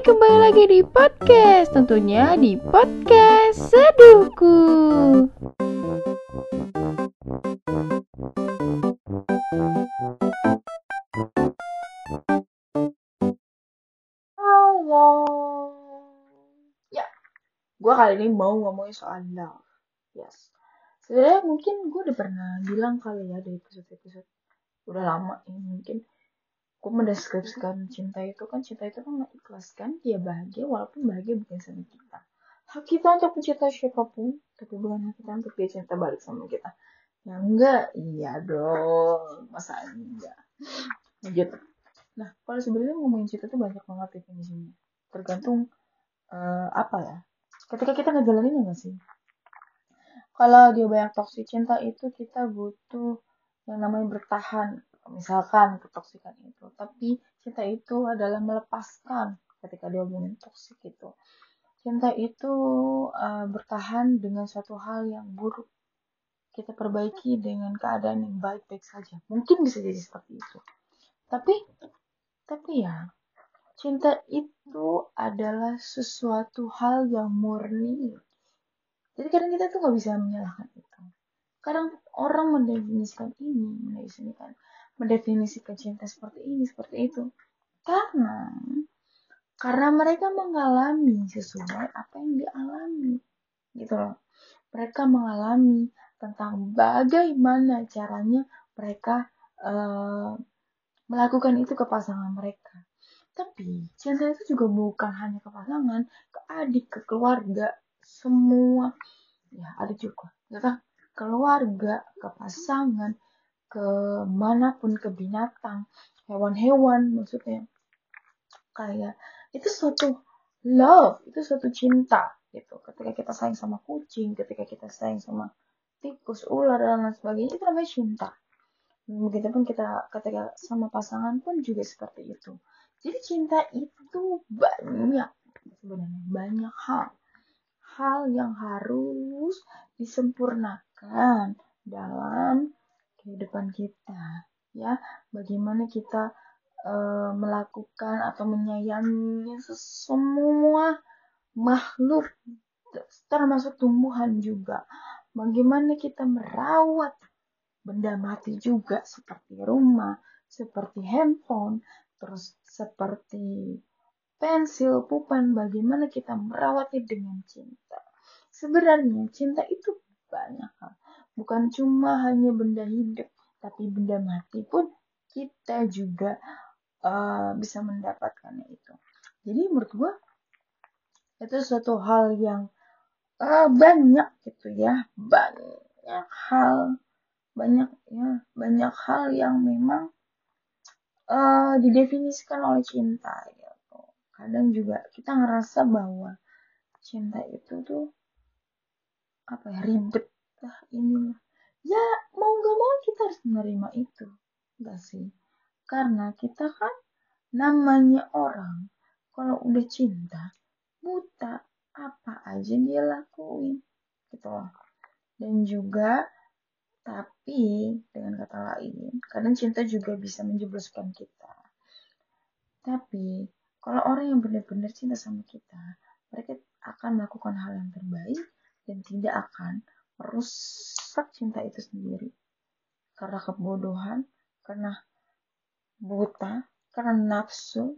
Hai, kembali lagi di podcast, tentunya di podcast Seduhku. Halo. Ya, gue kali ini mau ngomongin soal love. Yes. Sebenarnya mungkin gue udah pernah bilang kali ya di episode-episode udah lama ini mungkin gue mendeskripsikan cinta itu? Kan cinta itu kan mengikhlaskan dia bahagia walaupun bahagia bukan sama kita. Hak kita untuk mencintai siapa pun tapi bukan hak kita untuk dia cinta balik sama kita. Ya enggak? Iya dong. Masa enggak? Lanjut. Nah kalau sebenarnya ngomongin cinta tuh banyak banget definisinya. Tergantung uh, apa ya? Ketika kita ngejalanin enggak sih? Kalau dia banyak toksik cinta itu kita butuh yang namanya bertahan misalkan ketoksikan itu. Tapi cinta itu adalah melepaskan ketika dia ngomongin toksik itu. Cinta itu uh, bertahan dengan suatu hal yang buruk. Kita perbaiki dengan keadaan yang baik-baik saja. Mungkin bisa jadi seperti itu. Tapi tapi ya cinta itu adalah sesuatu hal yang murni. Jadi kadang kita tuh nggak bisa menyalahkan itu. Kadang orang mendefinisikan ini mendefinisikan mendefinisikan cinta seperti ini seperti itu. Karena karena mereka mengalami sesuai apa yang dialami gitu loh. Mereka mengalami tentang bagaimana caranya mereka uh, melakukan itu ke pasangan mereka. Tapi cinta itu juga bukan hanya ke pasangan ke adik ke keluarga semua. Ya ada juga gitu keluarga, ke pasangan, ke mana pun ke binatang, hewan-hewan maksudnya. Kayak itu suatu love, itu suatu cinta gitu. Ketika kita sayang sama kucing, ketika kita sayang sama tikus, ular dan lain sebagainya itu namanya cinta. Begitupun kita ketika sama pasangan pun juga seperti itu. Jadi cinta itu banyak sebenarnya banyak hal hal yang harus disempurnakan dalam kehidupan kita ya bagaimana kita e, melakukan atau menyayangi semua makhluk termasuk tumbuhan juga bagaimana kita merawat benda mati juga seperti rumah seperti handphone terus seperti pensil, pupan, bagaimana kita merawatnya dengan cinta. Sebenarnya cinta itu banyak hal. Bukan cuma hanya benda hidup, tapi benda mati pun kita juga uh, bisa mendapatkannya itu. Jadi menurut gue itu suatu hal yang uh, banyak gitu ya, banyak hal, banyak ya, banyak hal yang memang uh, didefinisikan oleh cinta kadang juga kita ngerasa bahwa cinta itu tuh apa ya ribet lah ini ya mau gak mau kita harus menerima itu. Enggak sih. Karena kita kan namanya orang kalau udah cinta buta apa aja dia lakuin gitu loh. Dan juga tapi dengan kata lain kadang cinta juga bisa menjebloskan kita. Tapi kalau orang yang benar-benar cinta sama kita, mereka akan melakukan hal yang terbaik dan tidak akan merusak cinta itu sendiri. Karena kebodohan, karena buta, karena nafsu.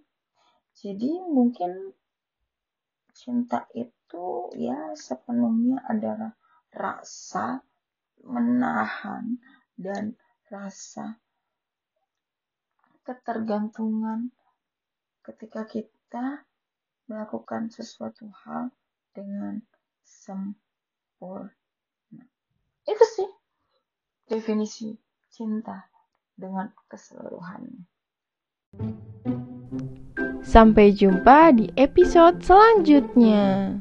Jadi mungkin cinta itu ya sepenuhnya adalah rasa menahan dan rasa ketergantungan ketika kita melakukan sesuatu hal dengan sempurna. Definisi cinta dengan keseluruhannya. Sampai jumpa di episode selanjutnya.